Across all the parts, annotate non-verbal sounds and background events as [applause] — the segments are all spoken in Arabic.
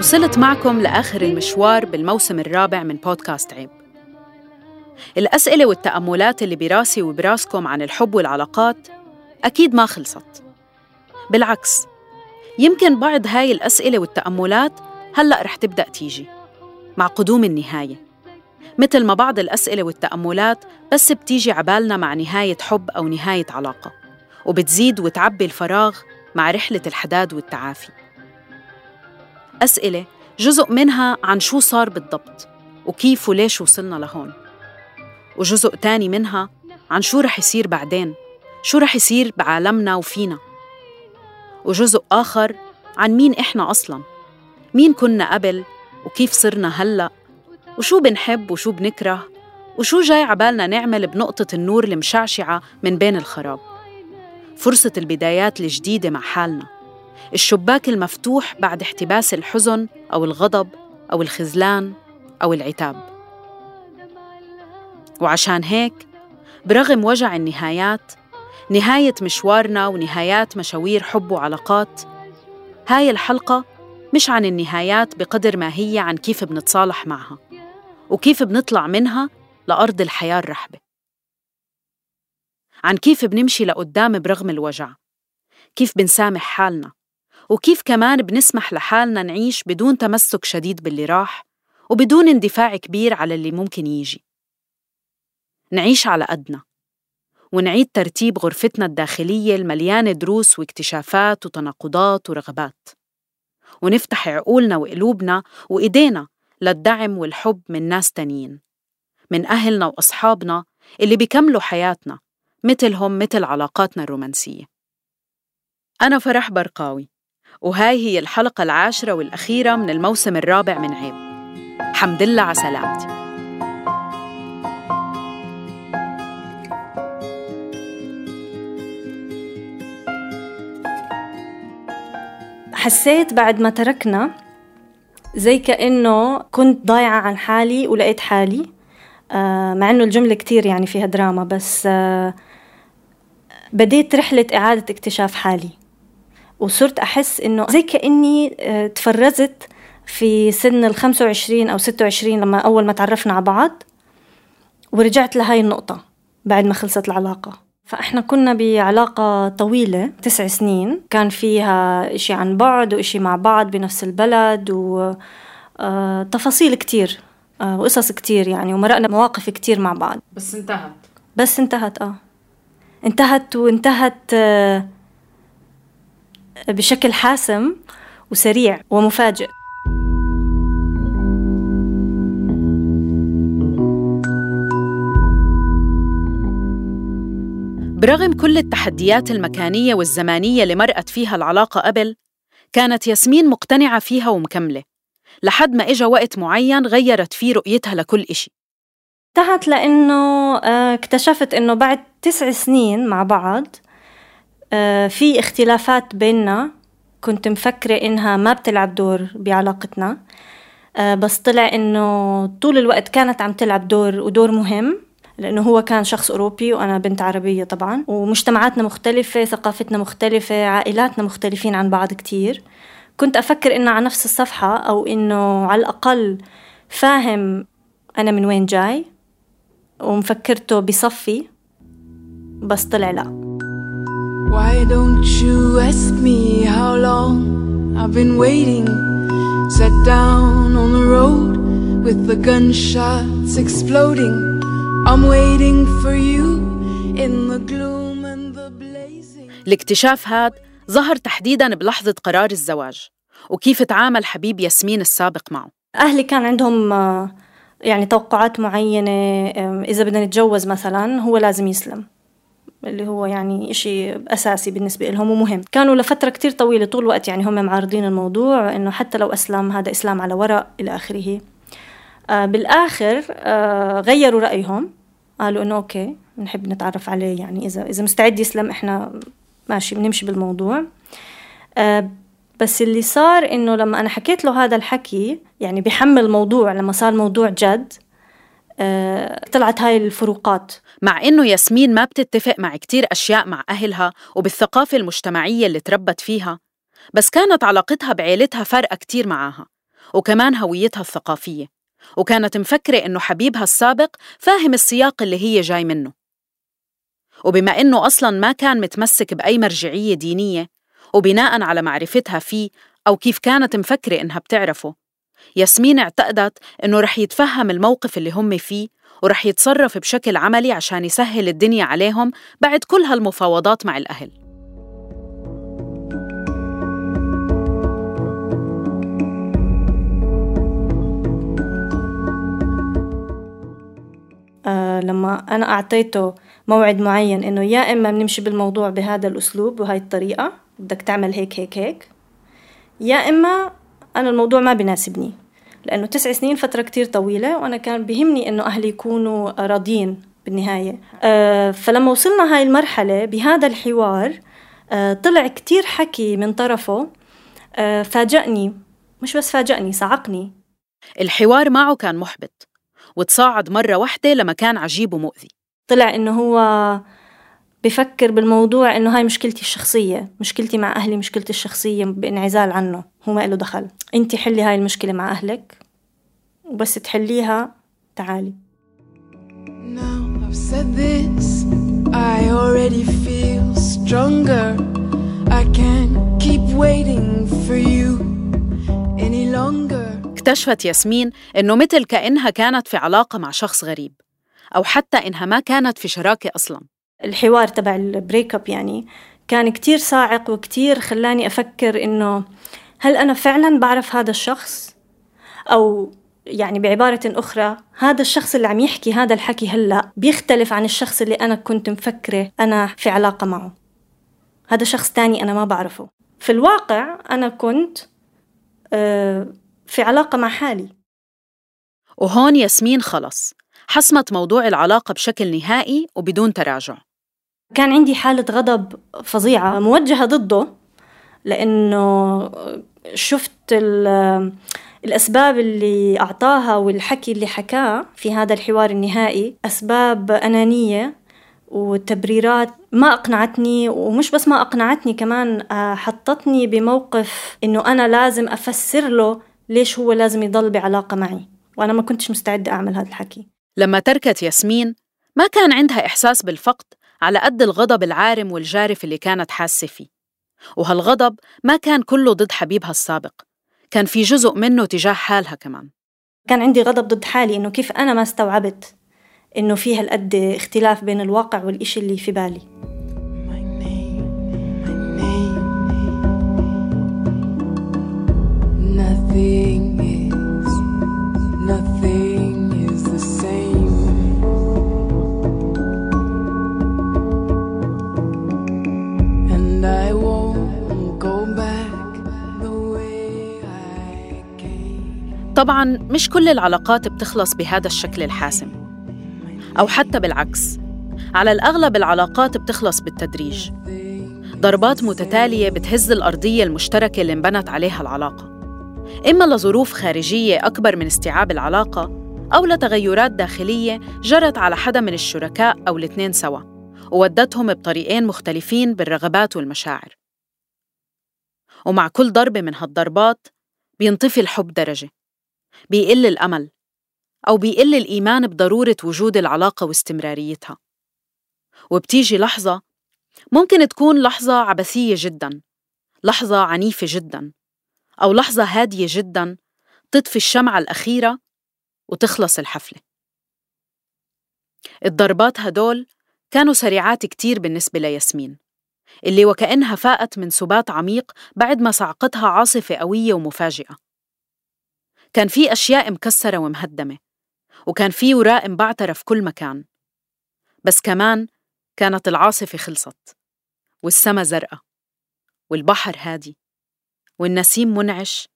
وصلت معكم لآخر المشوار بالموسم الرابع من بودكاست عيب. الأسئلة والتأملات اللي براسي وبراسكم عن الحب والعلاقات أكيد ما خلصت. بالعكس يمكن بعض هاي الأسئلة والتأملات هلأ رح تبدأ تيجي مع قدوم النهاية. مثل ما بعض الأسئلة والتأملات بس بتيجي عبالنا مع نهاية حب أو نهاية علاقة وبتزيد وتعبي الفراغ مع رحلة الحداد والتعافي. أسئلة جزء منها عن شو صار بالضبط وكيف وليش وصلنا لهون. وجزء تاني منها عن شو رح يصير بعدين شو رح يصير بعالمنا وفينا. وجزء آخر عن مين إحنا أصلاً مين كنا قبل وكيف صرنا هلأ وشو بنحب وشو بنكره وشو جاي عبالنا نعمل بنقطة النور المشعشعة من بين الخراب. فرصة البدايات الجديدة مع حالنا. الشباك المفتوح بعد احتباس الحزن أو الغضب أو الخذلان أو العتاب. وعشان هيك برغم وجع النهايات نهاية مشوارنا ونهايات مشاوير حب وعلاقات هاي الحلقة مش عن النهايات بقدر ما هي عن كيف بنتصالح معها وكيف بنطلع منها لأرض الحياة الرحبة. عن كيف بنمشي لقدام برغم الوجع كيف بنسامح حالنا وكيف كمان بنسمح لحالنا نعيش بدون تمسك شديد باللي راح وبدون اندفاع كبير على اللي ممكن يجي. نعيش على قدنا ونعيد ترتيب غرفتنا الداخلية المليانة دروس واكتشافات وتناقضات ورغبات. ونفتح عقولنا وقلوبنا وإيدينا للدعم والحب من ناس تانيين من أهلنا وأصحابنا اللي بيكملوا حياتنا مثلهم مثل علاقاتنا الرومانسية. أنا فرح برقاوي. وهاي هي الحلقة العاشرة والأخيرة من الموسم الرابع من عيب. حمد لله على سلامتي. حسيت بعد ما تركنا زي كأنه كنت ضايعة عن حالي ولقيت حالي آه، مع إنه الجملة كتير يعني فيها دراما بس آه، بديت رحلة إعادة اكتشاف حالي. وصرت أحس إنه زي كأني آه، تفرزت في سن ال 25 أو 26 لما أول ما تعرفنا على بعض ورجعت لهاي النقطة بعد ما خلصت العلاقة. فإحنا كنا بعلاقة طويلة تسع سنين كان فيها إشي عن بعد وإشي مع بعض بنفس البلد وتفاصيل كتير وقصص كتير يعني ومرقنا مواقف كتير مع بعض. بس انتهت. بس انتهت آه. انتهت وانتهت بشكل حاسم وسريع ومفاجئ. برغم كل التحديات المكانية والزمانية اللي مرقت فيها العلاقة قبل كانت ياسمين مقتنعة فيها ومكملة لحد ما إجا وقت معين غيرت فيه رؤيتها لكل إشي. انتهت لأنه آه، اكتشفت إنه بعد تسع سنين مع بعض في اختلافات بيننا. كنت مفكرة إنها ما بتلعب دور بعلاقتنا. آه، بس طلع إنه طول الوقت كانت عم تلعب دور ودور مهم لأنه هو كان شخص أوروبي وأنا بنت عربية طبعا. ومجتمعاتنا مختلفة ثقافتنا مختلفة عائلاتنا مختلفين عن بعض كتير. كنت أفكر إنه على نفس الصفحة أو إنه على الأقل فاهم أنا من وين جاي ومفكرته بصفي بس طلع لا. Why don't you ask me how long I've been waiting? Sat down on the road with the gunshots exploding. I'm waiting for you in the gloom and the blazing. الاكتشاف هاد ظهر تحديداً بلحظة قرار الزواج وكيف تعامل حبيب ياسمين السابق معه؟ أهلي كان عندهم يعني توقعات معينة إذا بدنا نتجوز مثلا هو لازم يسلم. اللي هو يعني إشي أساسي بالنسبة لهم ومهم. كانوا لفترة كتير طويلة طول الوقت يعني هم معارضين الموضوع إنه حتى لو أسلم هذا إسلام على ورق إلى آخره. آه بالآخر آه غيروا رأيهم. قالوا إنه أوكي نحب نتعرف عليه يعني إذا إذا مستعد يسلم إحنا ماشي بنمشي بالموضوع. آه بس اللي صار إنه لما أنا حكيت له هذا الحكي يعني بحمل الموضوع لما صار موضوع جد. طلعت هاي الفروقات. مع إنه ياسمين ما بتتفق مع كتير أشياء مع أهلها وبالثقافة المجتمعية اللي تربت فيها بس كانت علاقتها بعيلتها فارقة كتير معاها وكمان هويتها الثقافية وكانت مفكرة إنه حبيبها السابق فاهم السياق اللي هي جاي منه. وبما إنه أصلاً ما كان متمسك بأي مرجعية دينية وبناء على معرفتها فيه أو كيف كانت مفكرة إنها بتعرفه ياسمين اعتقدت إنه رح يتفهم الموقف اللي هم فيه ورح يتصرف بشكل عملي عشان يسهل الدنيا عليهم بعد كل هالمفاوضات مع الأهل. آه لما أنا أعطيته موعد معين إنه يا إما بنمشي بالموضوع بهذا الأسلوب وهاي الطريقة بدك تعمل هيك هيك هيك يا إما أنا الموضوع ما بيناسبني لأنه تسع سنين فترة كتير طويلة وأنا كان بهمني إنه أهلي يكونوا راضيين بالنهاية. آه فلما وصلنا هاي المرحلة بهذا الحوار آه طلع كتير حكي من طرفه آه فاجأني مش بس فاجأني صعقني. الحوار معه كان محبط وتصاعد مرة واحدة لمكان عجيب ومؤذي. طلع إنه هو بفكر بالموضوع إنه هاي مشكلتي الشخصية مشكلتي مع أهلي مشكلتي الشخصية بانعزال عنه. هو ما له دخل. أنت حلي هاي المشكلة مع أهلك وبس تحليها تعالي. Now I've said this I already feel stronger. I can't keep waiting for you any longer. اكتشفت ياسمين إنه مثل كأنها كانت في علاقة مع شخص غريب أو حتى إنها ما كانت في شراكة أصلاً. الحوار تبع ال break up يعني كان كتير صاعق وكتير خلاني أفكر إنه هل أنا فعلا بعرف هذا الشخص؟ أو يعني بعبارة أخرى هذا الشخص اللي عم يحكي هذا الحكي هلأ بيختلف عن الشخص اللي أنا كنت مفكرة أنا في علاقة معه. هذا شخص تاني أنا ما بعرفه. في الواقع أنا كنت آه، في علاقة مع حالي. وهون ياسمين خلص. حسمت موضوع العلاقة بشكل نهائي وبدون تراجع. كان عندي حالة غضب فظيعة موجهة ضده لأنه شفت الأسباب اللي أعطاها والحكي اللي حكاه في هذا الحوار النهائي. أسباب أنانية وتبريرات ما أقنعتني ومش بس ما أقنعتني كمان آه، حطتني بموقف إنه أنا لازم أفسر له ليش هو لازم يضل بعلاقة معي وأنا ما كنتش مستعدة أعمل هذا الحكي. لما تركت ياسمين ما كان عندها إحساس بالفقد على قد الغضب العارم والجارف اللي كانت حاسة فيه. وهالغضب ما كان كله ضد حبيبها السابق. كان في جزء منه تجاه حالها كمان. كان عندي غضب ضد حالي إنه كيف أنا ما استوعبت إنه في هالقد اختلاف بين الواقع والإشي اللي في بالي. Nothing is, طبعا مش كل العلاقات بتخلص بهذا الشكل الحاسم. أو حتى بالعكس على الأغلب العلاقات بتخلص بالتدريج. ضربات متتالية بتهز الأرضية المشتركة اللي انبنت عليها العلاقة. إما لظروف خارجية أكبر من استيعاب العلاقة أو لتغيرات داخلية جرت على حدا من الشركاء أو الاثنين سوا وودتهم بطريقين مختلفين بالرغبات والمشاعر. ومع كل ضربة من هالضربات بينطفي الحب درجة. بيقل الأمل أو بيقل الإيمان بضرورة وجود العلاقة واستمراريتها. وبتيجي لحظة ممكن تكون لحظة عبثية جدا لحظة عنيفة جدا أو لحظة هادية جدا تطفي الشمعة الأخيرة وتخلص الحفلة. الضربات هدول كانوا سريعات كتير بالنسبة لياسمين اللي وكأنها فاقت من سبات عميق بعد ما صعقتها عاصفة قوية ومفاجئة. كان في أشياء مكسرة ومهدمة وكان في وراء مبعترة في كل مكان. بس كمان كانت العاصفة خلصت والسما زرقاء والبحر هادي والنسيم منعش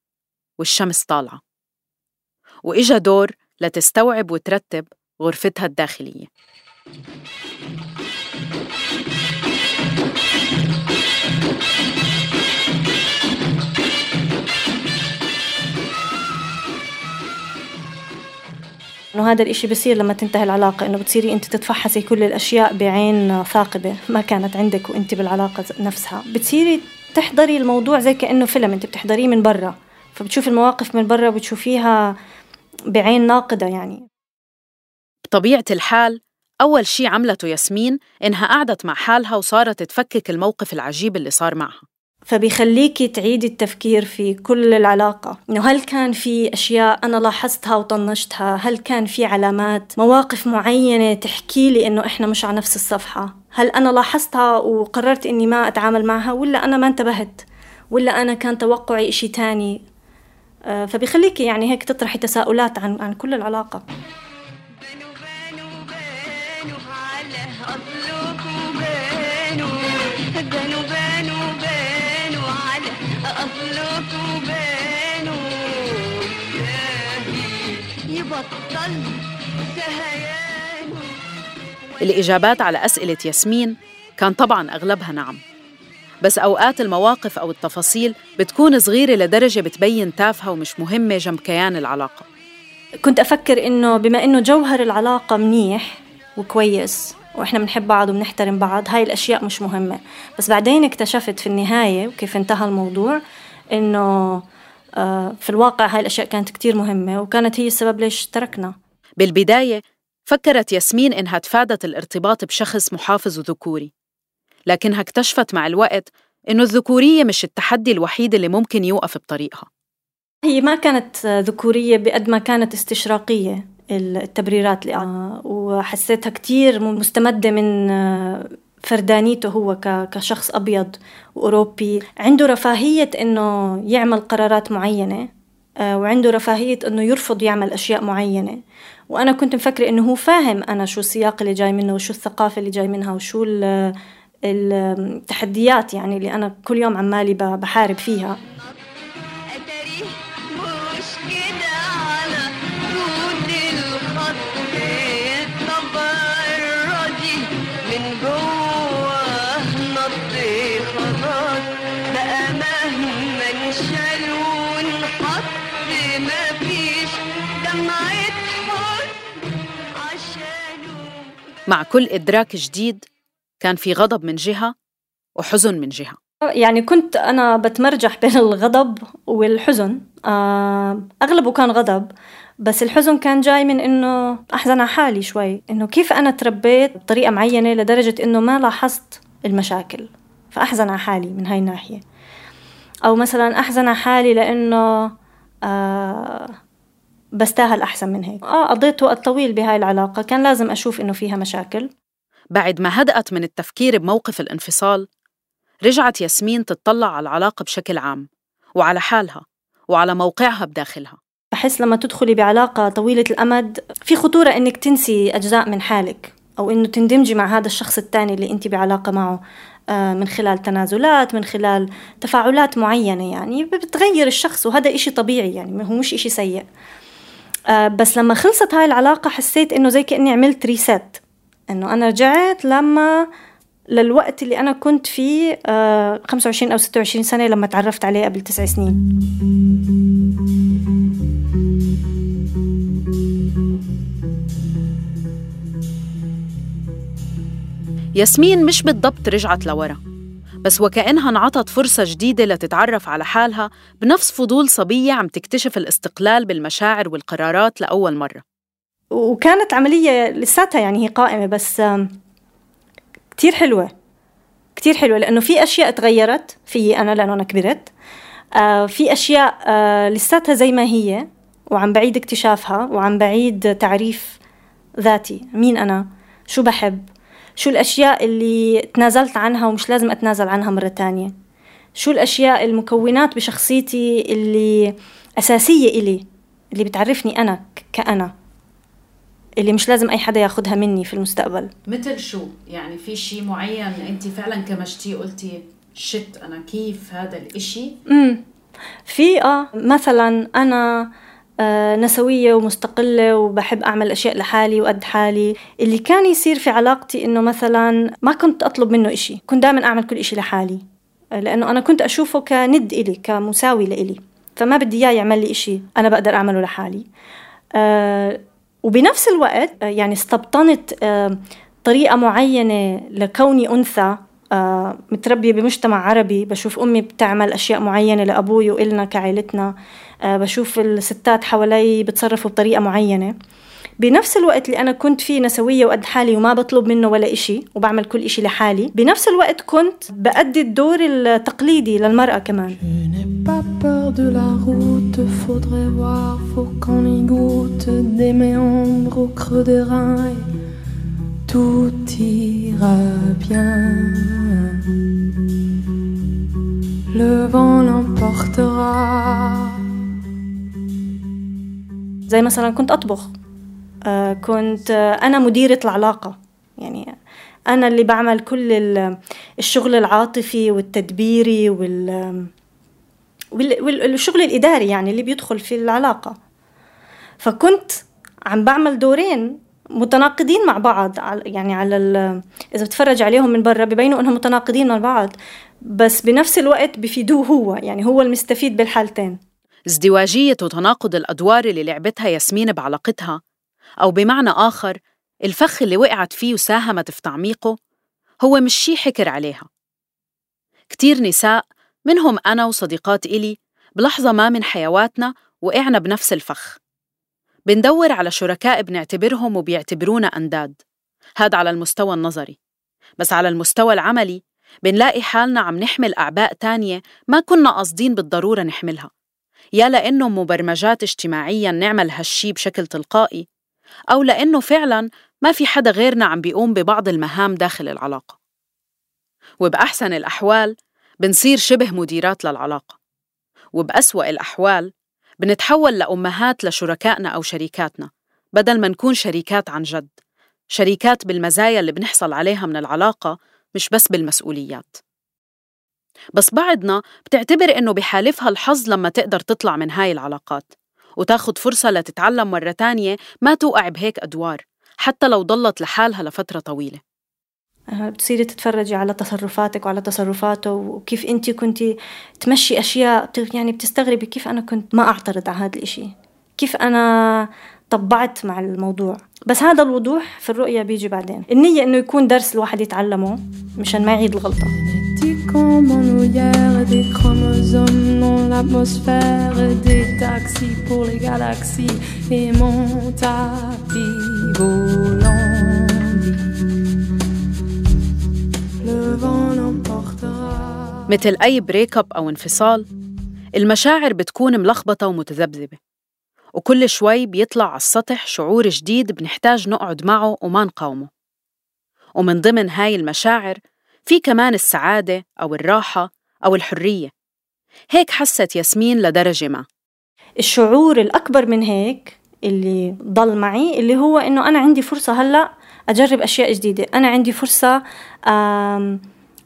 والشمس طالعة. وإجا دور لتستوعب وترتب غرفتها الداخلية. إنه هذا الإشي بصير لما تنتهي العلاقة إنه بتصيري أنت تتفحصي كل الأشياء بعين ثاقبة ما كانت عندك وأنت بالعلاقة نفسها. بتصيري تحضري الموضوع زي كأنه فيلم أنت بتحضريه من برا فبتشوفي المواقف من برا بتشوفيها بعين ناقدة يعني. بطبيعة الحال أول شي عملته ياسمين إنها قعدت مع حالها وصارت تفكك الموقف العجيب اللي صار معها. فبيخليكي تعيدي التفكير في كل العلاقة. إنه هل كان في أشياء أنا لاحظتها وطنشتها؟ هل كان في علامات مواقف معينة تحكي لي إنه إحنا مش على نفس الصفحة؟ هل أنا لاحظتها وقررت إني ما أتعامل معها ولا أنا ما انتبهت؟ ولا أنا كان توقعي إشي تاني؟ آه، فبيخليكي يعني هيك تطرحي تساؤلات عن عن كل العلاقة. الإجابات على أسئلة ياسمين كان طبعا أغلبها نعم. بس أوقات المواقف أو التفاصيل بتكون صغيرة لدرجة بتبين تافهة ومش مهمة جنب كيان العلاقة. كنت أفكر إنه بما إنه جوهر العلاقة منيح وكويس وإحنا بنحب بعض وبنحترم بعض هاي الأشياء مش مهمة. بس بعدين اكتشفت في النهاية وكيف انتهى الموضوع إنه في الواقع هاي الأشياء كانت كتير مهمة وكانت هي السبب ليش تركنا. بالبداية فكرت ياسمين إنها تفادت الارتباط بشخص محافظ وذكوري لكنها اكتشفت مع الوقت إنه الذكورية مش التحدي الوحيد اللي ممكن يوقف بطريقها. هي ما كانت ذكورية بقد ما كانت استشراقية التبريرات اللي آه، وحسيتها كتير مستمدة من آه، فردانيته هو كشخص أبيض وأوروبي. عنده رفاهية إنه يعمل قرارات معينة آه، وعنده رفاهية إنه يرفض يعمل أشياء معينة. وأنا كنت مفكرة إنه هو فاهم أنا شو السياق اللي جاي منه وشو الثقافة اللي جاي منها وشو التحديات يعني اللي أنا كل يوم عمالي بحارب فيها. مع كل إدراك جديد كان في غضب من جهة وحزن من جهة. يعني كنت أنا بتمرجح بين الغضب والحزن. آه، أغلبه كان غضب بس الحزن كان جاي من إنه أحزن على حالي شوي إنه كيف أنا تربيت بطريقة معينة لدرجة إنه ما لاحظت المشاكل فأحزن على حالي من هاي الناحية. أو مثلا أحزن على حالي لأنه آه بستاهل أحسن من هيك. آه قضيت وقت طويل بهاي العلاقة كان لازم أشوف إنه فيها مشاكل. بعد ما هدأت من التفكير بموقف الانفصال رجعت ياسمين تطلع على العلاقة بشكل عام وعلى حالها وعلى موقعها بداخلها. بحس لما تدخلي بعلاقة طويلة الأمد في خطورة إنك تنسي أجزاء من حالك أو إنه تندمجي مع هذا الشخص الثاني اللي أنت بعلاقة معه آه، من خلال تنازلات من خلال تفاعلات معينة يعني بتغير الشخص وهذا إشي طبيعي يعني هو مش إشي سيء. آه، بس لما خلصت هاي العلاقة حسيت إنه زي كأني عملت ريست إنه أنا رجعت لما للوقت اللي أنا كنت فيه آه 25 أو 26 سنة لما تعرفت عليه قبل تسع سنين. ياسمين مش بالضبط رجعت لورا. بس وكأنها انعطت فرصة جديدة لتتعرف على حالها بنفس فضول صبية عم تكتشف الاستقلال بالمشاعر والقرارات لأول مرة. وكانت عملية لساتها يعني هي قائمة بس كتير حلوة. كتير حلوة لأنه في أشياء تغيرت في أنا لأنه أنا كبرت. آه، في أشياء آه، لساتها زي ما هي وعم بعيد اكتشافها وعم بعيد تعريف ذاتي مين أنا شو بحب. شو الأشياء اللي تنازلت عنها ومش لازم أتنازل عنها مرة تانية شو الأشياء المكونات بشخصيتي اللي أساسية إلي اللي بتعرفني أنا كأنا اللي مش لازم أي حدا ياخدها مني في المستقبل مثل شو؟ يعني في شيء معين أنت فعلا كمشتيه قلتي شت أنا كيف هذا الإشي؟ امم في آه مثلا آه نسوية ومستقلة وبحب أعمل أشياء لحالي وقد حالي. اللي كان يصير في علاقتي إنه مثلا ما كنت أطلب منه إشي كنت دائما أعمل كل إشي لحالي لأنه أنا كنت أشوفه كند إلي كمساوي لإلي فما بدي إياه يعمل لي إشي أنا بقدر أعمله لحالي. آه وبنفس الوقت آه يعني استبطنت آه طريقة معينة لكوني أنثى آه متربية بمجتمع عربي. بشوف أمي بتعمل أشياء معينة لأبوي وإلنا كعائلتنا آه بشوف الستات حوالي بتصرفوا بطريقة معينة. بنفس الوقت اللي أنا كنت فيه نسوية وقد حالي وما بطلب منه ولا إشي وبعمل كل إشي لحالي بنفس الوقت كنت بأدي الدور التقليدي للمرأة كمان. De la route, faudrait voir, faut qu'on y goûte des méandres au creux des reins, tout ira bien. Le vent l'emportera. زي مثلا كنت أطبخ كنت أنا مديرة العلاقة يعني أنا اللي بعمل كل الشغل العاطفي والتدبيري وال والشغل الإداري يعني اللي بيدخل في العلاقة فكنت عم بعمل دورين متناقضين مع بعض يعني على إذا بتفرج عليهم من برا ببينوا إنهم متناقضين مع بعض بس بنفس الوقت بفيدوه هو يعني هو المستفيد بالحالتين. ازدواجية وتناقض الأدوار اللي لعبتها ياسمين بعلاقتها أو بمعنى آخر الفخ اللي وقعت فيه وساهمت في تعميقه هو مش شي حكر عليها. كتير نساء منهم أنا وصديقات إلي بلحظة ما من حيواتنا وقعنا بنفس الفخ. بندور على شركاء بنعتبرهم وبيعتبرونا أنداد. هذا على المستوى النظري. بس على المستوى العملي بنلاقي حالنا عم نحمل أعباء تانية ما كنا قاصدين بالضرورة نحملها. يا لأنه مبرمجات اجتماعيا نعمل هالشي بشكل تلقائي أو لأنه فعلا ما في حدا غيرنا عم بيقوم ببعض المهام داخل العلاقة. وبأحسن الأحوال بنصير شبه مديرات للعلاقة. وبأسوأ الأحوال بنتحول لأمهات لشركائنا أو شريكاتنا بدل ما نكون شريكات عن جد. شريكات بالمزايا اللي بنحصل عليها من العلاقة مش بس بالمسؤوليات. بس بعضنا بتعتبر إنه بحالفها الحظ لما تقدر تطلع من هاي العلاقات وتاخد فرصة لتتعلم مرة تانية ما توقع بهيك أدوار حتى لو ضلت لحالها لفترة طويلة. بتصيري تتفرجي على تصرفاتك وعلى تصرفاته وكيف انت كنتي تمشي أشياء يعني بتستغربي كيف أنا كنت ما أعترض على هذا الإشي كيف أنا طبعت مع الموضوع. بس هذا الوضوح في الرؤية بيجي بعدين. النية إنه يكون درس الواحد يتعلمه مشان ما يعيد الغلطة. مثل أي break up أو انفصال المشاعر بتكون ملخبطة ومتذبذبة وكل شوي بيطلع على السطح شعور جديد بنحتاج نقعد معه وما نقاومه. ومن ضمن هاي المشاعر في كمان السعادة أو الراحة أو الحرية. هيك حست ياسمين لدرجة ما. الشعور الأكبر من هيك اللي ضل معي اللي هو إنه أنا عندي فرصة هلأ أجرب أشياء جديدة. أنا عندي فرصة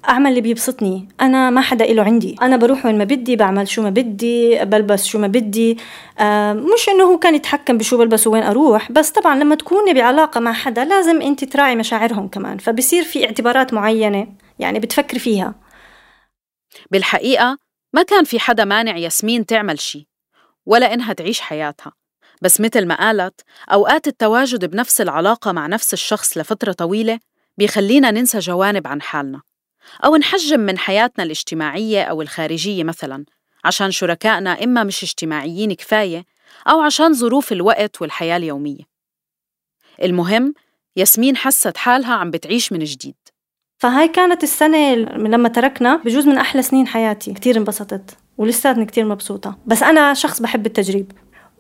أعمل اللي بيبسطني. أنا ما حدا إله عندي. أنا بروح وين ما بدي بعمل شو ما بدي بلبس شو ما بدي. مش إنه هو كان يتحكم بشو بلبس وين أروح بس طبعا لما تكوني بعلاقة مع حدا لازم أنت تراعي مشاعرهم كمان. فبصير في اعتبارات معينة يعني بتفكري فيها. بالحقيقة ما كان في حدا مانع ياسمين تعمل شي ولا إنها تعيش حياتها. بس مثل ما قالت أوقات التواجد بنفس العلاقة مع نفس الشخص لفترة طويلة بيخلينا ننسى جوانب عن حالنا. أو نحجم من حياتنا الاجتماعية أو الخارجية مثلاً عشان شركائنا إما مش اجتماعيين كفاية أو عشان ظروف الوقت والحياة اليومية. المهم ياسمين حست حالها عم بتعيش من جديد. فهاي كانت السنة لما تركنا بجوز من أحلى سنين حياتي. كتير انبسطت ولساتني كتير مبسوطة. بس أنا شخص بحب التجريب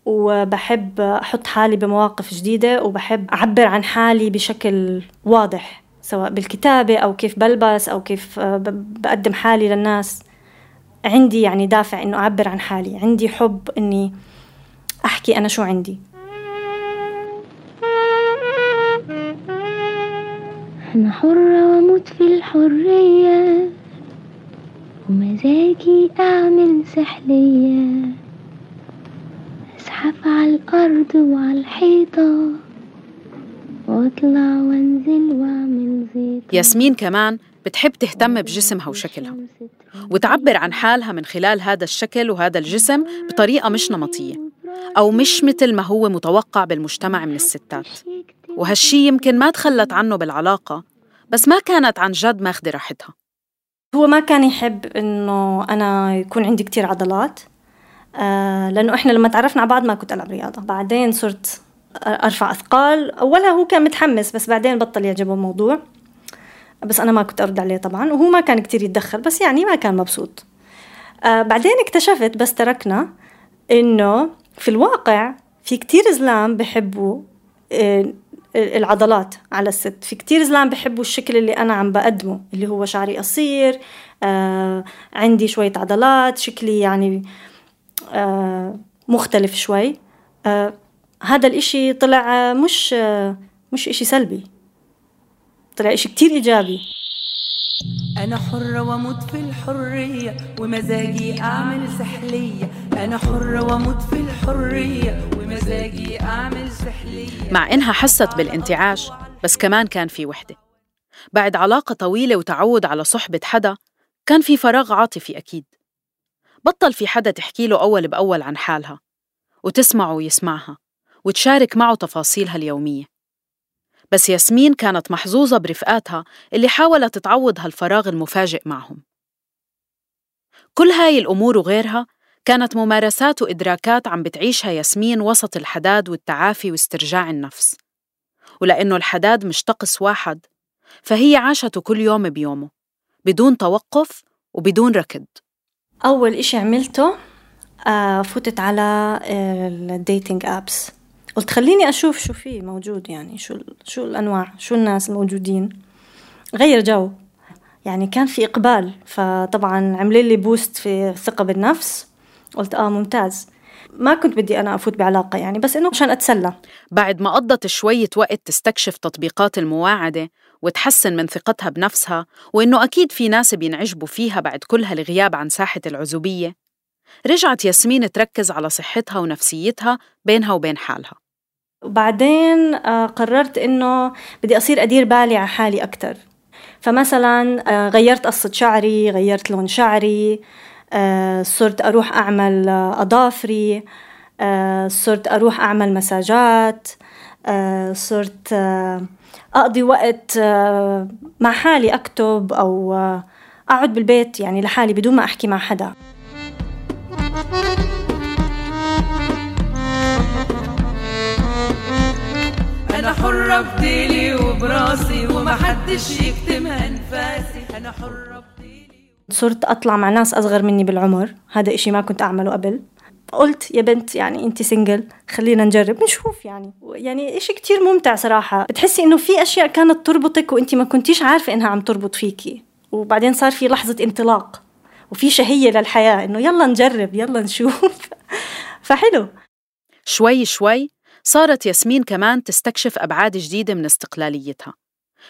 وبحب أحط حالي بمواقف جديدة وبحب أعبر عن حالي بشكل واضح. سواء بالكتابة أو كيف بلبس أو كيف آه، بقدم حالي للناس. عندي يعني دافع إنه أعبر عن حالي. عندي حب إني أحكي أنا شو عندي. أنا حرة وأموت في الحرية ومزاجي أعمل سحلية. أزحف على الأرض وعلى الحيطة وأطلع وأنزل وأعمل زيطة ياسمين كمان بتحب تهتم بجسمها وشكلها وتعبر عن حالها من خلال هذا الشكل وهذا الجسم بطريقة مش نمطية أو مش مثل ما هو متوقع بالمجتمع من الستات. وهالشي يمكن ما تخلت عنه بالعلاقة بس ما كانت عن جد ماخذة راحتها. هو ما كان يحب إنه أنا يكون عندي كتير عضلات آه لأنه إحنا لما تعرفنا على بعض ما كنت ألعب رياضة. بعدين صرت أرفع أثقال أولها هو كان متحمس بس بعدين بطل يعجبه الموضوع. بس أنا ما كنت أرد عليه طبعا وهو ما كان كتير يتدخل بس يعني ما كان مبسوط. آه بعدين اكتشفت بس تركنا إنه في الواقع في كتير زلام بحبوا آه العضلات على الست. في كتير زلام بحبوا الشكل اللي أنا عم بقدمه اللي هو شعري قصير آه عندي شوية عضلات شكلي يعني آه مختلف شوي. آه هذا الإشي طلع مش مش إشي سلبي. طلع إشي كتير إيجابي. أنا حرة وأموت في الحرية ومزاجي أعمل سحلية. أنا حرة وأموت في الحرية ومزاجي أعمل سحلية. مع إنها حست بالانتعاش بس كمان كان في وحدة. بعد علاقة طويلة وتعود على صحبة حدا كان في فراغ عاطفي أكيد. بطل في حدا تحكي له أول بأول عن حالها وتسمعه ويسمعها وتشارك معه تفاصيلها اليومية. بس ياسمين كانت محظوظة برفقاتها اللي حاولت تعوض هالفراغ المفاجئ معهم. كل هاي الأمور وغيرها كانت ممارسات وإدراكات عم بتعيشها ياسمين وسط الحداد والتعافي واسترجاع النفس. ولأنه الحداد مش طقس واحد فهي عاشته كل يوم بيومه بدون توقف وبدون ركض. أول إشي عملته آه فتت على ال dating apps قلت خليني أشوف شو في موجود يعني شو شو الأنواع شو الناس الموجودين. غير جو. يعني كان في إقبال فطبعا عملي لي boost في الثقة بالنفس. قلت آه ممتاز. ما كنت بدي أنا أفوت بعلاقة يعني بس إنه عشان أتسلى. بعد ما قضت شوية وقت تستكشف تطبيقات المواعدة وتحسن من ثقتها بنفسها وإنه أكيد في ناس بينعجبوا فيها بعد كل هالغياب عن ساحة العزوبية رجعت ياسمين تركز على صحتها ونفسيتها بينها وبين حالها. وبعدين قررت إنه بدي أصير أدير بالي على حالي أكتر. فمثلا غيرت قصة شعري غيرت لون شعري صرت أروح أعمل أظافري صرت أروح أعمل مساجات صرت أقضي وقت مع حالي أكتب أو أقعد بالبيت يعني لحالي بدون ما أحكي مع حدا. حرة بديلي وبراسي ومحدش يكتم أنفاسي. أنا حرة بديلي صرت أطلع مع ناس أصغر مني بالعمر. هذا إشي ما كنت أعمله قبل. قلت يا بنت يعني انت سنجل خلينا نجرب نشوف يعني. يعني إشي كتير ممتع صراحة. بتحسي إنه في أشياء كانت تربطك وانت ما كنتيش عارفة إنها عم تربط فيكي وبعدين صار في لحظة انطلاق. وفي شهية للحياة إنه يلا نجرب يلا نشوف. [laughs] فحلو. شوي شوي صارت ياسمين كمان تستكشف أبعاد جديدة من استقلاليتها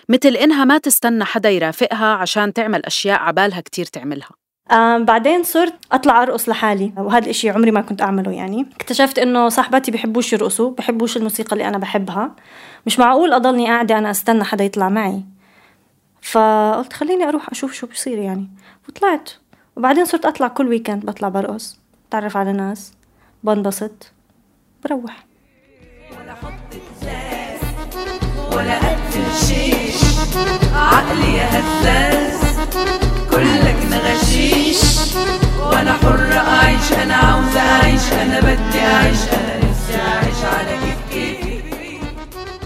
مثل إنها ما تستنى حدا يرافقها عشان تعمل أشياء عبالها كتير تعملها. بعدين صرت أطلع أرقص لحالي وهذا الإشي عمري ما كنت أعمله يعني. اكتشفت إنه صاحباتي بحبوش يرقصوا بحبوش الموسيقى اللي أنا بحبها. مش معقول أضلني قاعدة أنا أستنى حدا يطلع معي. فقلت خليني أروح أشوف شو بصير يعني وطلعت. وبعدين صرت أطلع كل ويكند بطلع برقص تعرف على ناس بنبسط بروح. ولا حط إزاز ولا قتل شيش. عقلي يا هزاز كلك نغشيش. وأنا حرة أعيش أنا عاوزة أعيش أنا بدي أعيش أنا نفسي أعيش على كيف كيفي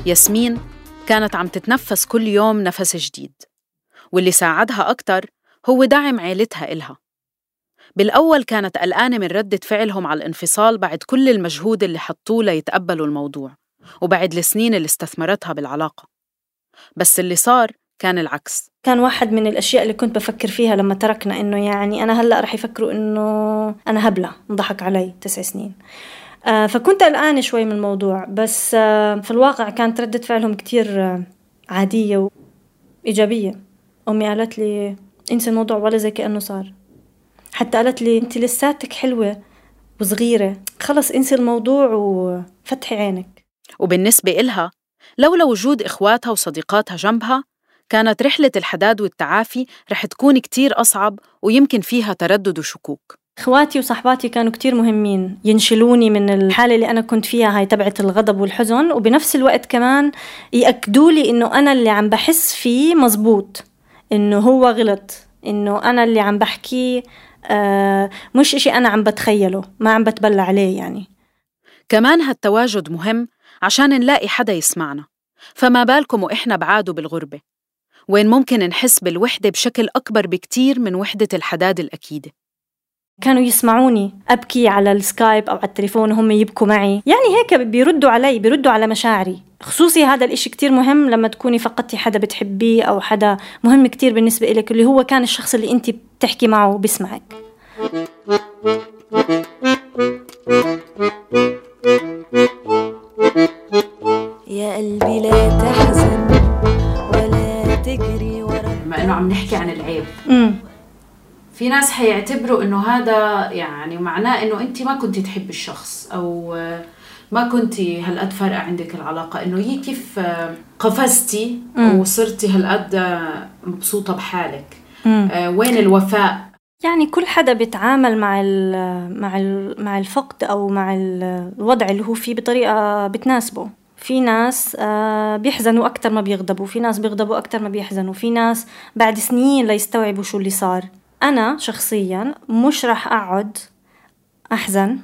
ياسمين كانت عم تتنفس كل يوم نفس جديد. واللي ساعدها أكتر هو دعم عيلتها إلها. بالأول كانت قلقانة من ردة فعلهم على الانفصال بعد كل المجهود اللي حطوه ليتقبلوا الموضوع وبعد السنين اللي استثمرتها بالعلاقة. بس اللي صار كان العكس. كان واحد من الأشياء اللي كنت بفكر فيها لما تركنا إنه يعني أنا هلأ رح يفكروا إنه أنا هبلة انضحك علي تسع سنين. آه فكنت قلقانة شوي من الموضوع بس آه في الواقع كانت ردة فعلهم كتير آه عادية إيجابية أمي قالت لي انسي الموضوع ولا زي كأنه صار. حتى قالت لي أنت لساتك حلوة وصغيرة. خلص انسي الموضوع وفتحي عينك. وبالنسبة إلها لولا وجود إخواتها وصديقاتها جنبها كانت رحلة الحداد والتعافي رح تكون كتير أصعب ويمكن فيها تردد وشكوك. إخواتي وصحباتي كانوا كتير مهمين ينشلوني من الحالة اللي أنا كنت فيها هاي تبعت الغضب والحزن وبنفس الوقت كمان يأكدوا لي إنه أنا اللي عم بحس فيه مزبوط إنه هو غلط إنه أنا اللي عم بحكيه مش إشي أنا عم بتخيله ما عم بتبلى عليه يعني. كمان هالتواجد مهم عشان نلاقي حدا يسمعنا. فما بالكم وإحنا بعاد بالغربة؟ وين ممكن نحس بالوحدة بشكل أكبر بكتير من وحدة الحداد الأكيدة؟ كانوا يسمعوني. أبكي على السكايب أو على التليفون وهم يبكوا معي. يعني هيك بيردوا علي بيردوا على مشاعري. خصوصي هذا الإشي كتير مهم لما تكوني فقدتي حدا بتحبيه أو حدا مهم كتير بالنسبة إلك اللي هو كان الشخص اللي أنت بتحكي معه وبسمعك يا قلبي لا تحزن ولا تجري ورا بما إنه عم نحكي عن العيب. امم في ناس حيعتبروا إنه هذا يعني معناه إنه أنت ما كنتي تحبي الشخص أو ما كنتي هالقد فارقة عندك العلاقة. إنه هي كيف قفزتي. وصرتي هالقد مبسوطة بحالك. آه، وين الوفاء؟ يعني كل حدا بيتعامل مع ال مع ال مع الفقد أو مع ال- الوضع اللي هو فيه بطريقة بتناسبه. في ناس آه، بيحزنوا أكثر ما بيغضبوا في ناس بيغضبوا أكثر ما بيحزنوا في ناس بعد سنين ليستوعبوا شو اللي صار. أنا شخصيا مش راح أقعد أحزن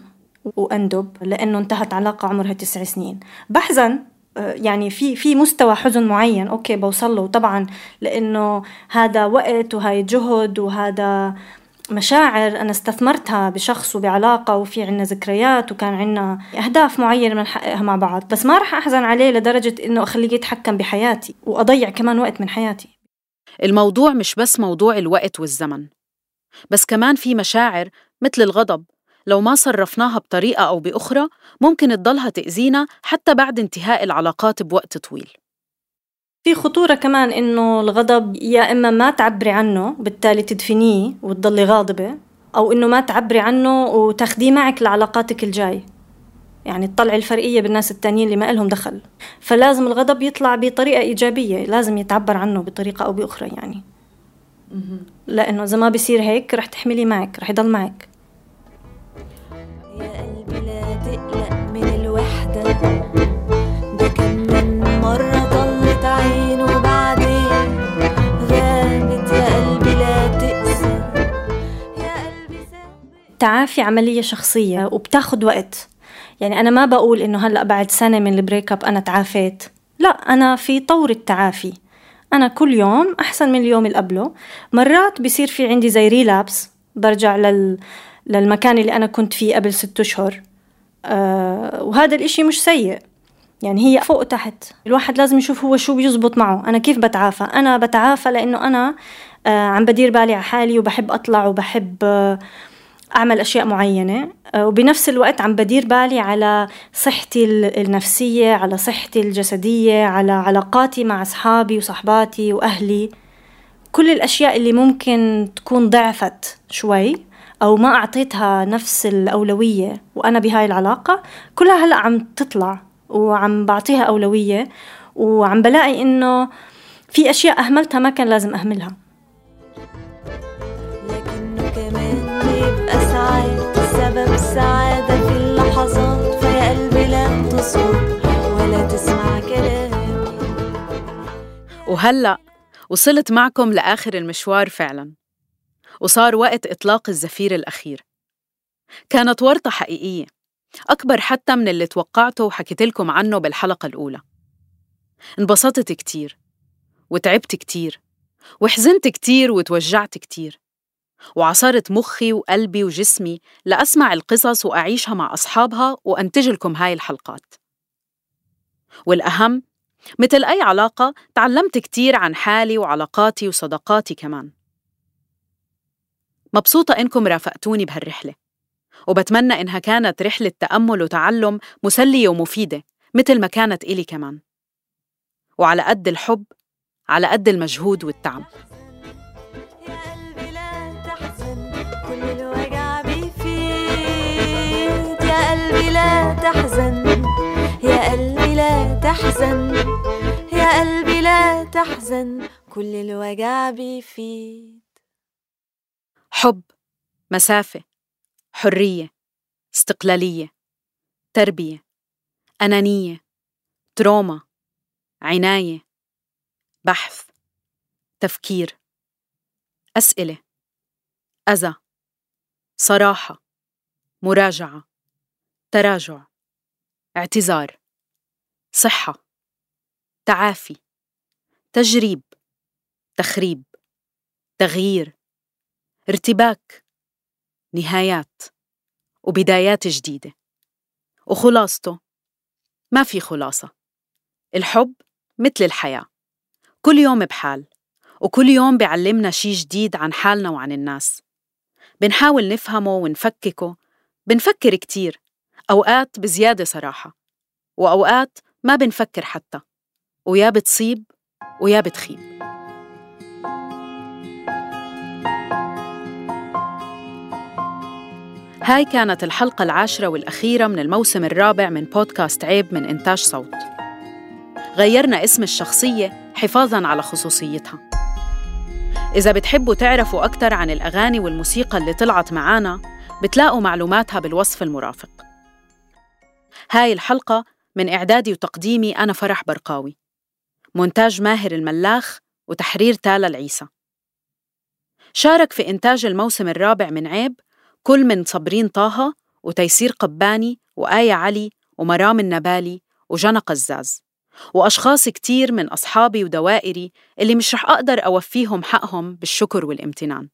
وأندب لأنه انتهت علاقة عمرها تسع سنين. بحزن آه، يعني في في مستوى حزن معين أوكي بوصل له. طبعا لأنه هذا وقت وهاي جهد وهذا مشاعر أنا استثمرتها بشخص وبعلاقة وفي عنا ذكريات وكان عنا أهداف معينة بنحققها مع بعض. بس ما رح أحزن عليه لدرجة إنه أخليه يتحكم بحياتي وأضيع كمان وقت من حياتي. الموضوع مش بس موضوع الوقت والزمن. بس كمان في مشاعر مثل الغضب. لو ما صرفناها بطريقة أو بأخرى ممكن تضلها تأذينا حتى بعد انتهاء العلاقات بوقت طويل. في خطورة كمان إنه الغضب يا إما ما تعبري عنه بالتالي تدفنيه وتضلي غاضبة أو إنه ما تعبري عنه وتاخديه معك لعلاقاتك الجاي. يعني تطلعي الفرقية بالناس التانيين اللي ما إلهم دخل. فلازم الغضب يطلع بطريقة إيجابية لازم يتعبر عنه بطريقة أو بأخرى يعني. لأنه إذا ما بيصير هيك رح تحملي معك رح يضل معك. يا قلبي لا تقلق من الوحدة. ده كم من مرة ضلت عينه بعدين. غابت يا قلبي لا تقسى يا قلبي سابق التعافي عملية شخصية وبتاخد وقت. يعني أنا ما بقول إنه هلأ بعد سنة من ال break up أنا تعافيت. لا أنا في طور التعافي. أنا كل يوم أحسن من اليوم اللي قبله. مرات بيصير في عندي زي ريلابس برجع لل... للمكان اللي أنا كنت فيه قبل ست أشهر. آه وهذا الإشي مش سيء. يعني هي فوق وتحت. الواحد لازم يشوف هو شو بيزبط معه. أنا كيف بتعافى؟ أنا بتعافى لأنه أنا آه عم بدير بالي على حالي وبحب أطلع وبحب آه أعمل أشياء معينة. آه، وبنفس الوقت عم بدير بالي على صحتي ال- النفسية على صحتي الجسدية على علاقاتي مع أصحابي وصحباتي وأهلي. كل الأشياء اللي ممكن تكون ضعفت شوي أو ما أعطيتها نفس الأولوية وأنا بهاي العلاقة كلها هلأ عم تطلع وعم بعطيها أولوية. وعم بلاقي إنه في أشياء أهملتها ما كان لازم أهملها. سبب سعادة في اللحظات فيا قلبي لا تصمت ولا تسمع كلامي. وهلأ وصلت معكم لآخر المشوار فعلا وصار وقت إطلاق الزفير الأخير. كانت ورطة حقيقية أكبر حتى من اللي توقعته وحكيت لكم عنه بالحلقة الأولى. انبسطت كتير وتعبت كتير وحزنت كتير وتوجعت كتير. وعصرت مخي وقلبي وجسمي لأسمع القصص وأعيشها مع أصحابها وأنتج لكم هاي الحلقات. والأهم مثل أي علاقة تعلمت كتير عن حالي وعلاقاتي وصداقاتي كمان. مبسوطة إنكم رافقتوني بهالرحلة وبتمنى إنها كانت رحلة تأمل وتعلم مسلية ومفيدة مثل ما كانت إلي كمان. وعلى قد الحب على قد المجهود والتعب. تحزن. يا قلبي لا تحزن. يا قلبي لا تحزن. كل الوجع بيفيد. حب مسافة حرية استقلالية تربية أنانية تروما عناية بحث تفكير أسئلة أذى صراحة مراجعة تراجع. اعتذار صحة تعافي تجريب تخريب تغيير ارتباك نهايات وبدايات جديدة. وخلاصته ما في خلاصة. الحب مثل الحياة كل يوم بحال وكل يوم بيعلمنا شي جديد عن حالنا وعن الناس. بنحاول نفهمه ونفككه بنفكر كتير. أوقات بزيادة صراحة وأوقات ما بنفكر حتى ويا بتصيب ويا بتخيب. هاي كانت الحلقة العاشرة والأخيرة من الموسم الرابع من بودكاست عيب من إنتاج صوت. غيرنا اسم الشخصية حفاظاً على خصوصيتها. إذا بتحبوا تعرفوا أكثر عن الأغاني والموسيقى اللي طلعت معانا بتلاقوا معلوماتها بالوصف المرافق. هاي الحلقة من إعدادي وتقديمي أنا فرح برقاوي. مونتاج ماهر الملاخ وتحرير تالا العيسى. شارك في إنتاج الموسم الرابع من عيب كل من صبرين طه وتيسير قباني وآية علي ومرام النبالي وجنى قزاز. وأشخاص كتير من أصحابي ودوائري اللي مش رح أقدر أوفيهم حقهم بالشكر والامتنان.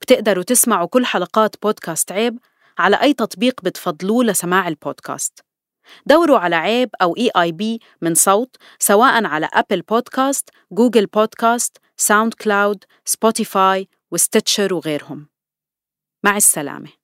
بتقدروا تسمعوا كل حلقات بودكاست عيب على أي تطبيق بتفضلوه لسماع البودكاست. دوروا على عيب أو E I B من صوت سواء على Apple Podcasts، Google Podcasts، SoundCloud، Spotify و Stitcher وغيرهم. مع السلامة.